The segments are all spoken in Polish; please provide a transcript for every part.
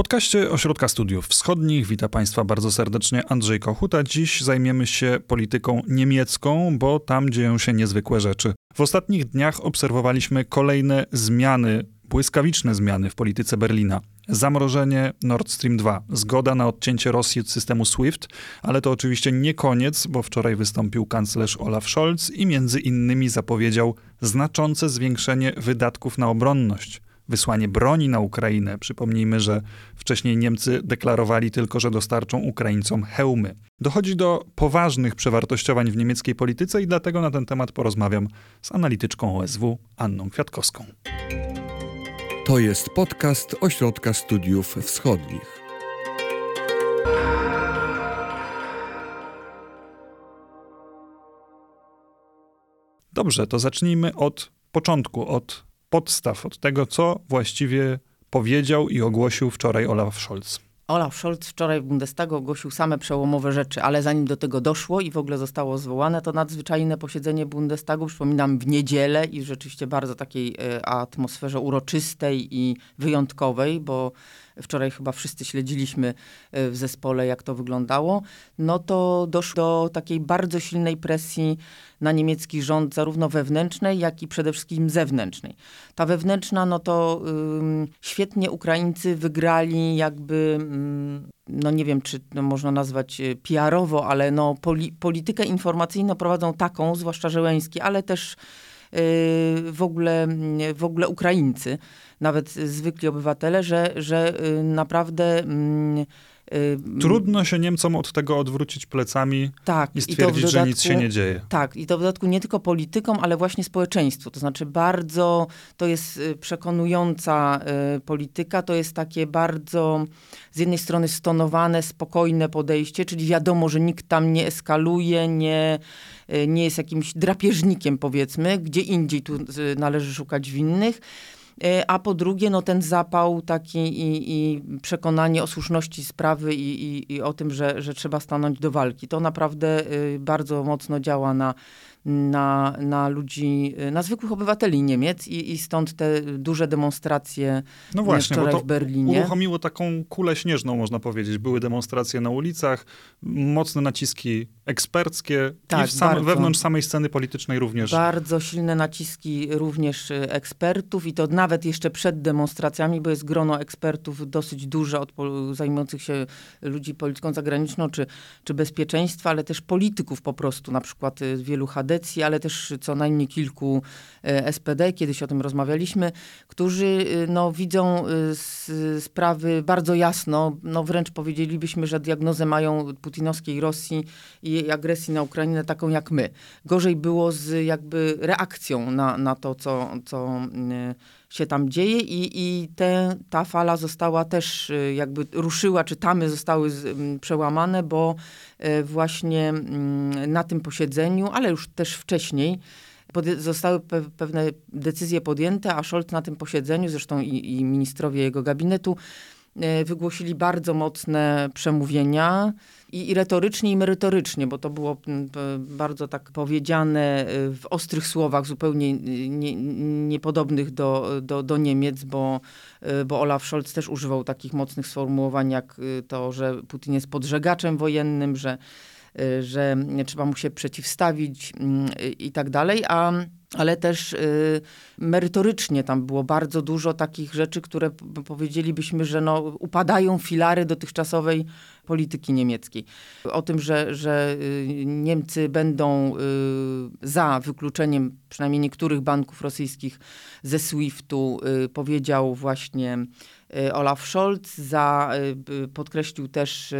podcaście Ośrodka Studiów Wschodnich witam Państwa bardzo serdecznie Andrzej Kochuta. Dziś zajmiemy się polityką niemiecką, bo tam dzieją się niezwykłe rzeczy. W ostatnich dniach obserwowaliśmy kolejne zmiany, błyskawiczne zmiany w polityce Berlina. Zamrożenie Nord Stream 2, zgoda na odcięcie Rosji od systemu SWIFT, ale to oczywiście nie koniec, bo wczoraj wystąpił kanclerz Olaf Scholz i między innymi zapowiedział znaczące zwiększenie wydatków na obronność wysłanie broni na Ukrainę. Przypomnijmy, że wcześniej Niemcy deklarowali tylko, że dostarczą Ukraińcom hełmy. Dochodzi do poważnych przewartościowań w niemieckiej polityce i dlatego na ten temat porozmawiam z analityczką OSW Anną Kwiatkowską. To jest podcast Ośrodka Studiów Wschodnich. Dobrze, to zacznijmy od początku, od podstaw, od tego, co właściwie powiedział i ogłosił wczoraj Olaf Scholz. Olaf Scholz wczoraj w Bundestagu ogłosił same przełomowe rzeczy, ale zanim do tego doszło i w ogóle zostało zwołane, to nadzwyczajne posiedzenie Bundestagu, przypominam, w niedzielę i rzeczywiście bardzo takiej e, atmosferze uroczystej i wyjątkowej, bo wczoraj chyba wszyscy śledziliśmy e, w zespole, jak to wyglądało, no to doszło do takiej bardzo silnej presji na niemiecki rząd, zarówno wewnętrznej, jak i przede wszystkim zewnętrznej. Ta wewnętrzna, no to ym, świetnie Ukraińcy wygrali jakby, ym, no nie wiem, czy no można nazwać e, PR-owo, ale no poli politykę informacyjną prowadzą taką, zwłaszcza Żeleński, ale też yy, w ogóle, w ogóle Ukraińcy, nawet zwykli obywatele, że, że y, naprawdę mm, Trudno się Niemcom od tego odwrócić plecami tak, i stwierdzić, i dodatku, że nic się nie dzieje. Tak, i to w dodatku nie tylko politykom, ale właśnie społeczeństwu. To znaczy bardzo, to jest y, przekonująca y, polityka, to jest takie bardzo z jednej strony stonowane, spokojne podejście, czyli wiadomo, że nikt tam nie eskaluje, nie, y, nie jest jakimś drapieżnikiem powiedzmy, gdzie indziej tu należy szukać winnych. E, a po drugie no, ten zapał taki i, i przekonanie o słuszności sprawy i, i, i, o tym, że, że trzeba stanąć do walki. To naprawdę y, bardzo mocno działa na na, na ludzi, na zwykłych obywateli Niemiec i, i stąd te duże demonstracje no właśnie, wczoraj bo to w Berlinie. uruchomiło taką kulę śnieżną, można powiedzieć. Były demonstracje na ulicach, mocne naciski eksperckie tak, i sam, wewnątrz samej sceny politycznej również. Bardzo silne naciski również y, ekspertów i to nawet jeszcze przed demonstracjami, bo jest grono ekspertów dosyć duże od zajmujących się ludzi polityką zagraniczną czy, czy bezpieczeństwa, ale też polityków po prostu, na przykład y, wielu HD Ale też co najmniej kilku e, SPD, kiedyś o tym rozmawialiśmy, którzy e, no, widzą e, sprawy bardzo jasno, no, wręcz powiedzielibyśmy, że diagnozę mają putinowskiej Rosji i agresji na Ukrainę taką jak my. Gorzej było z jakby reakcją na, na to, co, co się tam dzieje i, i te, ta fala została też y, jakby ruszyła, czy tamy zostały z, przełamane, bo y, właśnie mm, na tym posiedzeniu, ale już też wcześniej, zostały pe pewne decyzje podjęte, a Scholz na tym posiedzeniu, zresztą i, i ministrowie jego gabinetu, wygłosili bardzo mocne przemówienia i, i retorycznie, i merytorycznie, bo to było bardzo tak powiedziane y, w ostrych słowach, zupełnie niepodobnych nie do, do, do Niemiec, bo, bo Olaf Scholz też używał takich mocnych sformułowań, jak to, że Putin jest podżegaczem wojennym, że, że trzeba mu się przeciwstawić mm, i tak dalej, a ale też y, merytorycznie tam było bardzo dużo takich rzeczy, które powiedzielibyśmy, że no, upadają filary dotychczasowej polityki niemieckiej. O tym, że, że y, Niemcy będą y, za wykluczeniem przynajmniej niektórych banków rosyjskich ze SWIFT-u, y, powiedział właśnie Olaf Scholz. Za, podkreślił też,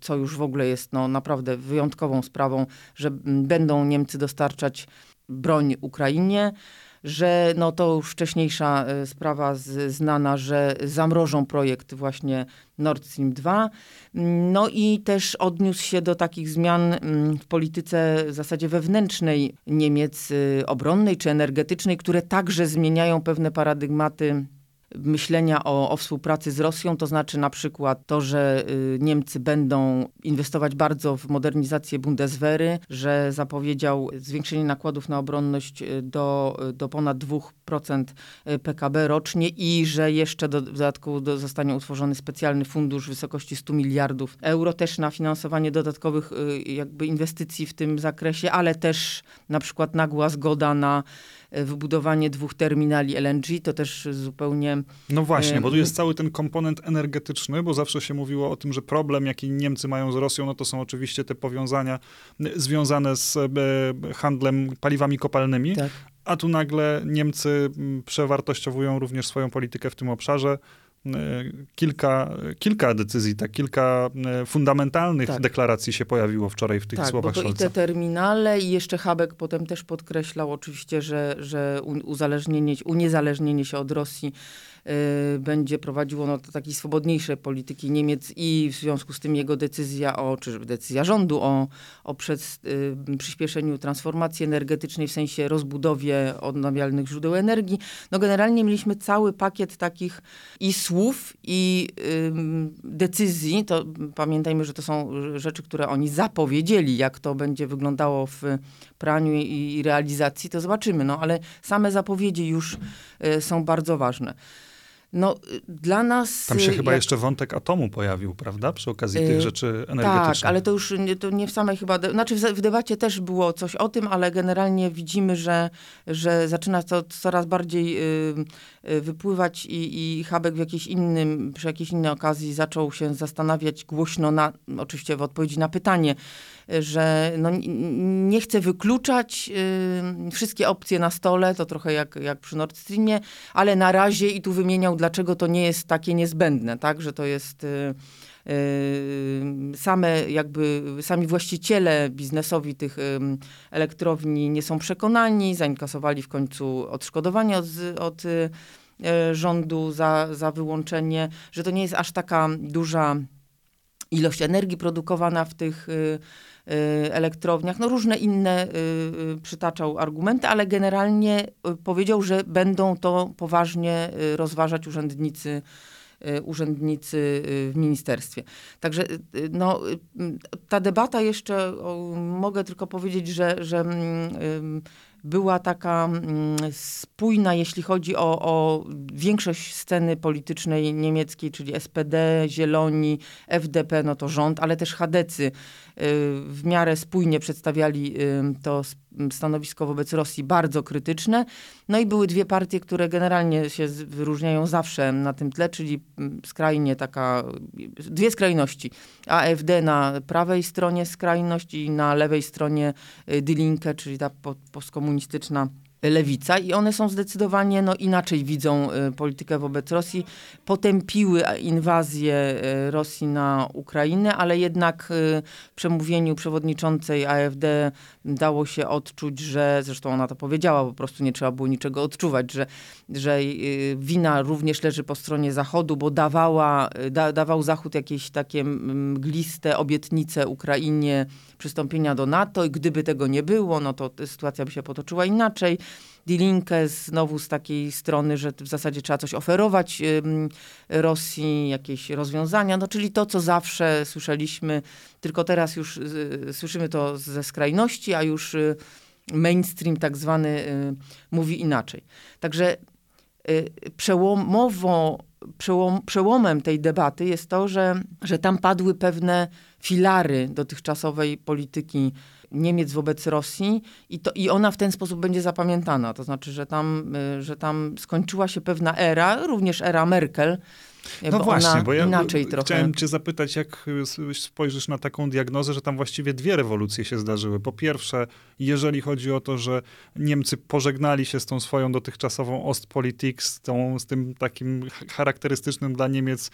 co już w ogóle jest no, naprawdę wyjątkową sprawą, że będą Niemcy dostarczać broń Ukrainie że no to już wcześniejsza sprawa z, znana, że zamrożą projekt właśnie Nord Stream 2. No i też odniósł się do takich zmian mm, w polityce w zasadzie wewnętrznej Niemiec, y, obronnej czy energetycznej, które także zmieniają pewne paradygmaty myślenia o, o współpracy z Rosją, to znaczy na przykład to, że y, Niemcy będą inwestować bardzo w modernizację Bundeswehry, że zapowiedział zwiększenie nakładów na obronność y, do, do ponad 2% PKB rocznie i że jeszcze do, w dodatku do, zostanie utworzony specjalny fundusz w wysokości 100 miliardów euro też na finansowanie dodatkowych jakby inwestycji w tym zakresie, ale też na przykład nagła zgoda na wybudowanie dwóch terminali LNG, to też zupełnie... No właśnie, bo tu jest cały ten komponent energetyczny, bo zawsze się mówiło o tym, że problem, jaki Niemcy mają z Rosją, no to są oczywiście te powiązania związane z e, handlem paliwami kopalnymi, tak. a tu nagle Niemcy przewartościowują również swoją politykę w tym obszarze. E, kilka, kilka decyzji, tak, kilka e, fundamentalnych tak. deklaracji się pojawiło wczoraj w tych tak, słowach bo to. I te terminale i jeszcze Habek potem też podkreślał oczywiście, że, że uzależnienie, uniezależnienie się od Rosji Y, będzie prowadziło no, do takiej swobodniejszej polityki Niemiec i w związku z tym jego decyzja o, czy decyzja rządu o, o przed, y, przyspieszeniu transformacji energetycznej w sensie rozbudowie odnawialnych źródeł energii. No generalnie mieliśmy cały pakiet takich i słów, i y, decyzji. To pamiętajmy, że to są rzeczy, które oni zapowiedzieli, jak to będzie wyglądało w praniu i, i realizacji, to zobaczymy. No ale same zapowiedzi już y, są bardzo ważne. No, dla nas... Tam się y, chyba jak... jeszcze wątek atomu pojawił, prawda? Przy okazji tych y, rzeczy energetycznych. Tak, ale to już nie, to nie w samej chyba... Znaczy w, debacie też było coś o tym, ale generalnie widzimy, że, że zaczyna to coraz bardziej y, y, wypływać i, i Habek w jakiejś innym, przy jakiejś innej okazji zaczął się zastanawiać głośno, na, oczywiście w odpowiedzi na pytanie, że no, nie chce wykluczać y, wszystkie opcje na stole, to trochę jak, jak przy Nord Streamie, ale na razie i tu wymieniał, dlaczego to nie jest takie niezbędne, tak, że to jest... Y, y same jakby, sami właściciele biznesowi tych elektrowni nie są przekonani, zainkasowali w końcu odszkodowanie od, od y, rządu za, za wyłączenie, że to nie jest aż taka duża ilość energii produkowana w tych y, Y, elektrowniach, no różne inne y, y, przytaczał argumenty, ale generalnie powiedział, że będą to poważnie rozważać urzędnicy urzędnicy w ministerstwie. Także no, ta debata jeszcze, mogę tylko powiedzieć, że, że mm, była taka mm, spójna, jeśli chodzi o, o większość sceny politycznej niemieckiej, czyli SPD, Zieloni, FDP, no to rząd, ale też Chadecy w miarę spójnie przedstawiali to stanowisko wobec Rosji bardzo krytyczne. No i były dwie partie, które generalnie się wyróżniają zawsze na tym tle, czyli skrajnie taka, dwie skrajności. AfD na prawej stronie skrajność i na lewej stronie y, Die Linke, czyli ta postkomunistyczna lewica i one są zdecydowanie no, inaczej widzą y, politykę wobec Rosji. Potępiły inwazję y, Rosji na Ukrainę, ale jednak y, w przemówieniu przewodniczącej AfD dało się odczuć, że zresztą ona to powiedziała, po prostu nie trzeba było niczego odczuwać, że, że wina również leży po stronie Zachodu, bo dawała, da, dawał Zachód jakieś takie mgliste obietnice Ukrainie przystąpienia do NATO i gdyby tego nie było, no to sytuacja by się potoczyła inaczej. Die Linke znowu z takiej strony, że w zasadzie trzeba coś oferować Rosji, jakieś rozwiązania, no czyli to, co zawsze słyszeliśmy, tylko teraz już słyszymy to ze skrajności, a już y, mainstream tak zwany y, mówi inaczej. Także y, przełomowo, przełom, przełomem tej debaty jest to, że, że tam padły pewne filary dotychczasowej polityki Niemiec wobec Rosji i, to, i ona w ten sposób będzie zapamiętana. To znaczy, że tam, y, że tam skończyła się pewna era, również era Merkel, no bo właśnie, bo ja inaczej trochę. chciałem cię zapytać, jak spojrzysz na taką diagnozę, że tam właściwie dwie rewolucje się zdarzyły. Po pierwsze, jeżeli chodzi o to, że Niemcy pożegnali się z tą swoją dotychczasową Ostpolitik, z, tą, z tym takim charakterystycznym dla Niemiec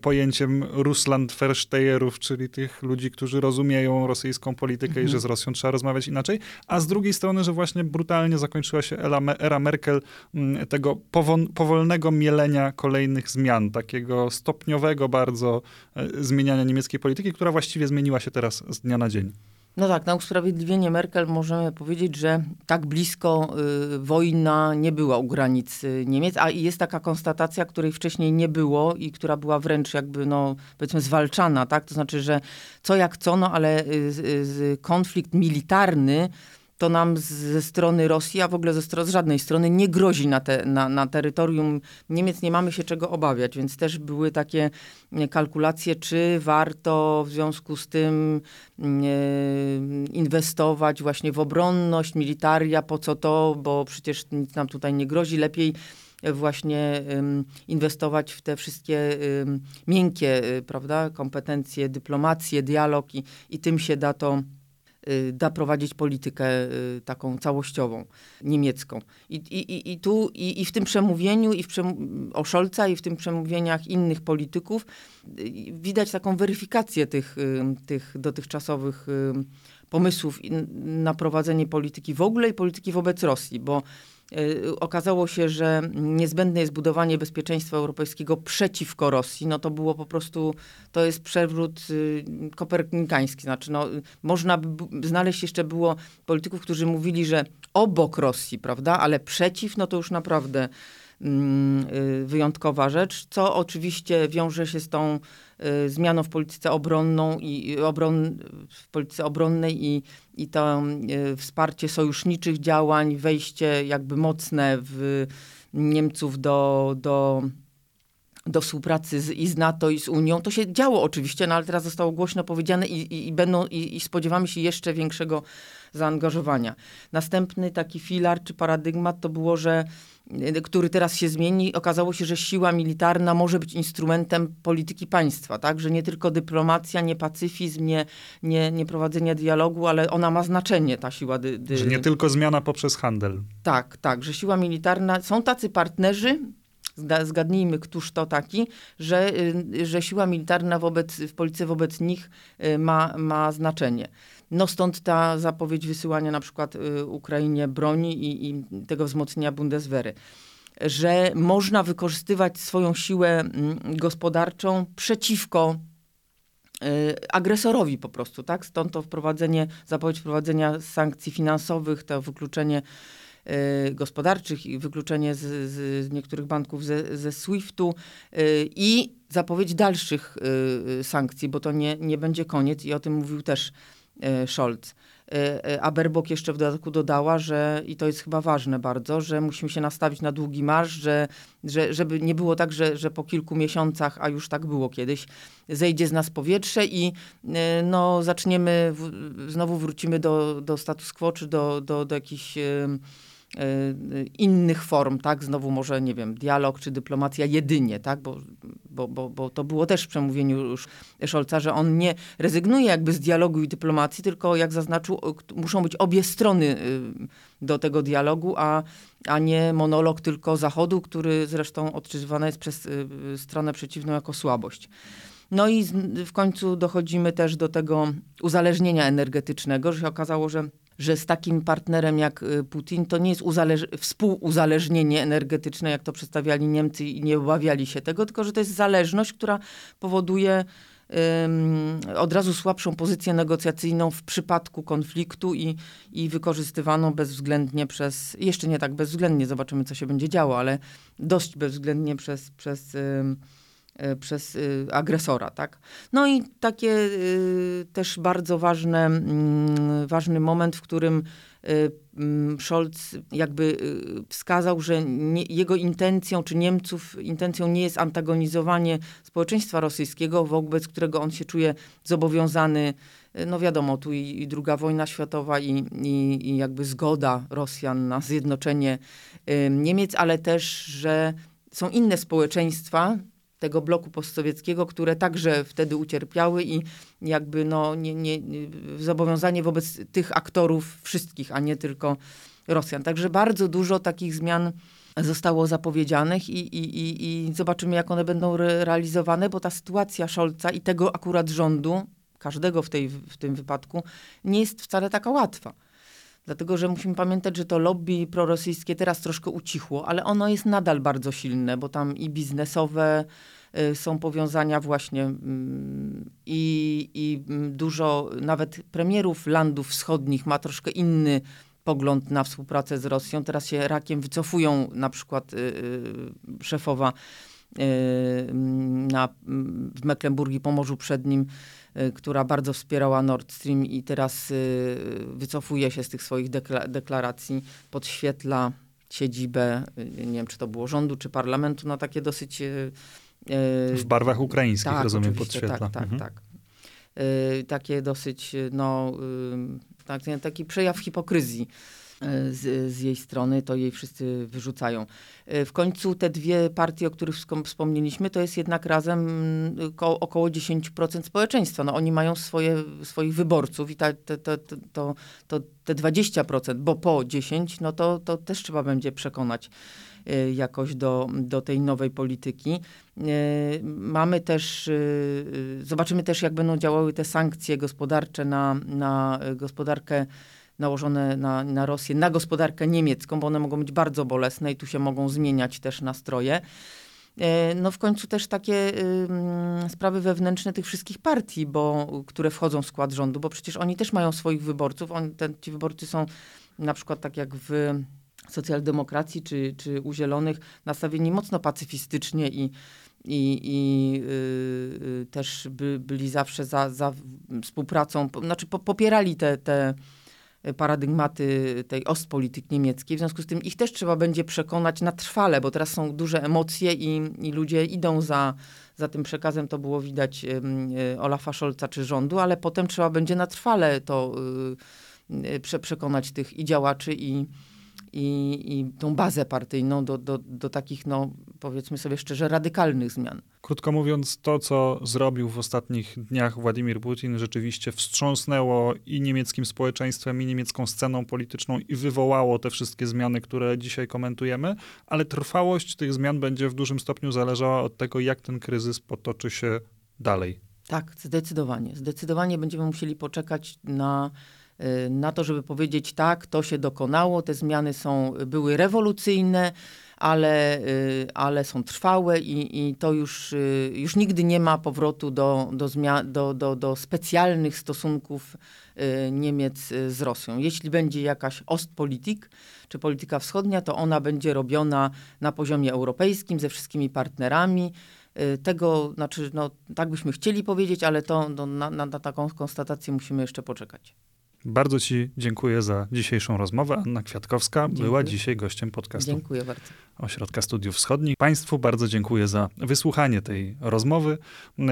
pojęciem Russlandversteherów, czyli tych ludzi, którzy rozumieją rosyjską politykę mhm. i że z Rosją trzeba rozmawiać inaczej, a z drugiej strony, że właśnie brutalnie zakończyła się era, Merkel tego powolnego mielenia kolejnych zmian, tak takiego stopniowego bardzo e, zmieniania niemieckiej polityki, która właściwie zmieniła się teraz z dnia na dzień. No tak, na usprawiedliwienie Merkel możemy powiedzieć, że tak blisko y, wojna nie była u granic Niemiec, a jest taka konstatacja, której wcześniej nie było i która była wręcz jakby, no powiedzmy, zwalczana, tak? To znaczy, że co jak co, no ale y, y, konflikt militarny to nam ze strony Rosji, a w ogóle ze z żadnej strony nie grozi na, te, na, na terytorium. Niemiec, nie mamy się czego obawiać, więc też były takie e, kalkulacje, czy warto w związku z tym e, inwestować właśnie w obronność, militaria, po co to, bo przecież nic nam tutaj nie grozi, lepiej właśnie inwestować w te wszystkie miękkie, y, prawda, kompetencje, dyplomację, dialog i, i tym się da to da prowadzić politykę y, taką całościową, niemiecką. I, i, i tu, i, i w tym przemówieniu, i w przem o Scholza, i w tym przemówieniach innych polityków y, widać taką weryfikację tych, tych dotychczasowych pomysłów na prowadzenie polityki w ogóle i polityki wobec Rosji, bo Y, okazało się, że niezbędne jest budowanie bezpieczeństwa europejskiego przeciwko Rosji, no to było po prostu, to jest przewrót y, kopernikański. Znaczy, no, można by znaleźć jeszcze było polityków, którzy mówili, że obok Rosji, prawda, ale przeciw, no to już naprawdę y, wyjątkowa rzecz, co oczywiście wiąże się z tą Y, zmianą w polityce obronną i obron, w polityce obronnej i, i to y, wsparcie sojuszniczych działań, wejście jakby mocne w Niemców do, do do współpracy z, i z NATO, i z Unią. To się działo oczywiście, no ale teraz zostało głośno powiedziane i, i, i będą, i, i, spodziewamy się jeszcze większego zaangażowania. Następny taki filar czy paradygmat to było, że Y, który teraz się zmieni, okazało się, że siła militarna może być instrumentem polityki państwa, tak? Że nie tylko dyplomacja, nie pacyfizm, nie, nie, nie prowadzenie dialogu, ale ona ma znaczenie, ta siła. Dy, dy... Że nie tylko zmiana poprzez handel. Tak, tak, że siła militarna, są tacy partnerzy, zgadnijmy, któż to taki, że, y, że siła militarna wobec, w polityce wobec nich y, ma, ma znaczenie. No stąd ta zapowiedź wysyłania na przykład y, Ukrainie broni i, i tego wzmocnienia Bundeswehry że można wykorzystywać swoją siłę gospodarczą przeciwko y, agresorowi po prostu, tak? Stąd to wprowadzenie, zapowiedź wprowadzenia sankcji finansowych, to wykluczenie y, gospodarczych i wykluczenie z, z, niektórych banków ze, ze SWIFT-u i zapowiedź dalszych sankcji, bo to nie, nie będzie koniec i o tym mówił też Scholz. E, e, a Berbok jeszcze w dodatku dodała, że, i to jest chyba ważne bardzo, że musimy się nastawić na długi marsz, że, że, żeby nie było tak, że, że po kilku miesiącach, a już tak było kiedyś, zejdzie z nas powietrze i no, zaczniemy, w, znowu wrócimy do, do status quo, czy do, do, do jakichś innych form, tak? Znowu może, nie wiem, dialog czy dyplomacja jedynie, tak? Bo, bo, bo, bo to było też w przemówieniu już Scholza, że on nie rezygnuje jakby z dialogu i dyplomacji, tylko jak zaznaczył, muszą być obie strony y, do tego dialogu, a, a nie monolog tylko Zachodu, który zresztą odczytywany jest przez y, stronę przeciwną jako słabość. No i w końcu dochodzimy też do tego uzależnienia energetycznego, że się okazało, że że z takim partnerem jak y, Putin to nie jest uzależ- współuzależnienie energetyczne, jak to przedstawiali Niemcy i nie obawiali się tego, tylko że to jest zależność, która powoduje od razu słabszą pozycję negocjacyjną w przypadku konfliktu i, i wykorzystywaną bezwzględnie przez, jeszcze nie tak bezwzględnie, zobaczymy co się będzie działo, ale dość bezwzględnie przez, przez przez y, agresora, tak? No i takie y, też bardzo ważne, mm, ważny moment, w którym y, mm, Scholz jakby wskazał, że nie, jego intencją, czy Niemców intencją nie jest antagonizowanie społeczeństwa rosyjskiego, wobec którego on się czuje zobowiązany. No wiadomo, tu i, i druga wojna światowa i, i, i, jakby zgoda Rosjan na zjednoczenie Niemiec, ale też, że są inne społeczeństwa, tego bloku postsowieckiego, które także wtedy ucierpiały i jakby no, nie, nie, zobowiązanie wobec tych aktorów wszystkich, a nie tylko Rosjan. Także bardzo dużo takich zmian zostało zapowiedzianych i, i, i, i zobaczymy, jak one będą re realizowane, bo ta sytuacja Scholza i tego akurat rządu, każdego w, tej, w tym wypadku, nie jest wcale taka łatwa. Dlatego, że musimy pamiętać, że to lobby prorosyjskie teraz troszkę ucichło, ale ono jest nadal bardzo silne, bo tam i biznesowe, y, są powiązania właśnie mm, i, i mm, dużo nawet premierów landów wschodnich ma troszkę inny pogląd na współpracę z Rosją. Teraz się rakiem wycofują na przykład y, y, szefowa na, w Mecklenburgii, Pomorzu Przednim, która bardzo wspierała Nord Stream i teraz wycofuje się z tych swoich deklaracji, podświetla siedzibę, nie wiem, czy to było rządu, czy parlamentu, no takie dosyć... W barwach ukraińskich, tak, rozumiem, podświetla. Tak, tak, mhm. tak. Takie dosyć, no, tak, taki przejaw hipokryzji z, z, jej strony, to jej wszyscy wyrzucają. E, w końcu te dwie partie, o których wspomnieliśmy, to jest jednak razem ko około 10% społeczeństwa. No, oni mają swoje, swoich wyborców i ta, te, te, to, to, te 20%, bo po 10, no to, to też trzeba będzie przekonać e, jakoś do, do tej nowej polityki. E, mamy też, zobaczymy też, jak będą działały te sankcje gospodarcze na, na gospodarkę nałożone na, na Rosję, na gospodarkę niemiecką, bo one mogą być bardzo bolesne i tu się mogą zmieniać też nastroje. E, no w końcu też takie sprawy wewnętrzne tych wszystkich partii, bo, które wchodzą w skład rządu, bo przecież oni też mają swoich wyborców. On, ten, ci wyborcy są na przykład tak jak w socjaldemokracji czy, czy u Zielonych nastawieni mocno pacyfistycznie i, i, i y, y, też by, byli zawsze za, za współpracą, znaczy po, popierali te, te paradygmaty tej Ostpolityk niemieckiej. W związku z tym ich też trzeba będzie przekonać na trwale, bo teraz są duże emocje i, i ludzie idą za, za tym przekazem. To było widać y, Olafa Scholza czy rządu, ale potem trzeba będzie na trwale to y, y, prze, przekonać tych i działaczy, i, i, i tą bazę partyjną do, do, do takich, no powiedzmy sobie szczerze, radykalnych zmian. Krótko mówiąc, to co zrobił w ostatnich dniach Władimir Putin rzeczywiście wstrząsnęło i niemieckim społeczeństwem, i niemiecką sceną polityczną i wywołało te wszystkie zmiany, które dzisiaj komentujemy, ale trwałość tych zmian będzie w dużym stopniu zależała od tego, jak ten kryzys potoczy się dalej. Tak, zdecydowanie. Zdecydowanie będziemy musieli poczekać na na to, żeby powiedzieć tak, to się dokonało, te zmiany są, były rewolucyjne, ale, y, ale są trwałe i, i to już, y, już nigdy nie ma powrotu do, do, zmian, do, do, do specjalnych stosunków Niemiec z Rosją. Jeśli będzie jakaś Ostpolitik, czy polityka wschodnia, to ona będzie robiona na poziomie europejskim ze wszystkimi partnerami. Tego, znaczy, no, tak byśmy chcieli powiedzieć, ale to no, na, na, na taką konstatację musimy jeszcze poczekać. Bardzo Ci dziękuję za dzisiejszą rozmowę. Anna Kwiatkowska dziękuję. była dzisiaj gościem podcastu dziękuję bardzo. Ośrodka Studiów Wschodnich. Państwu bardzo dziękuję za wysłuchanie tej rozmowy.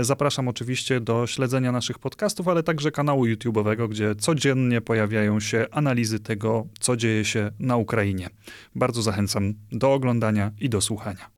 Zapraszam oczywiście do śledzenia naszych podcastów, ale także kanału YouTube'owego, gdzie codziennie pojawiają się analizy tego, co dzieje się na Ukrainie. Bardzo zachęcam do oglądania i do słuchania.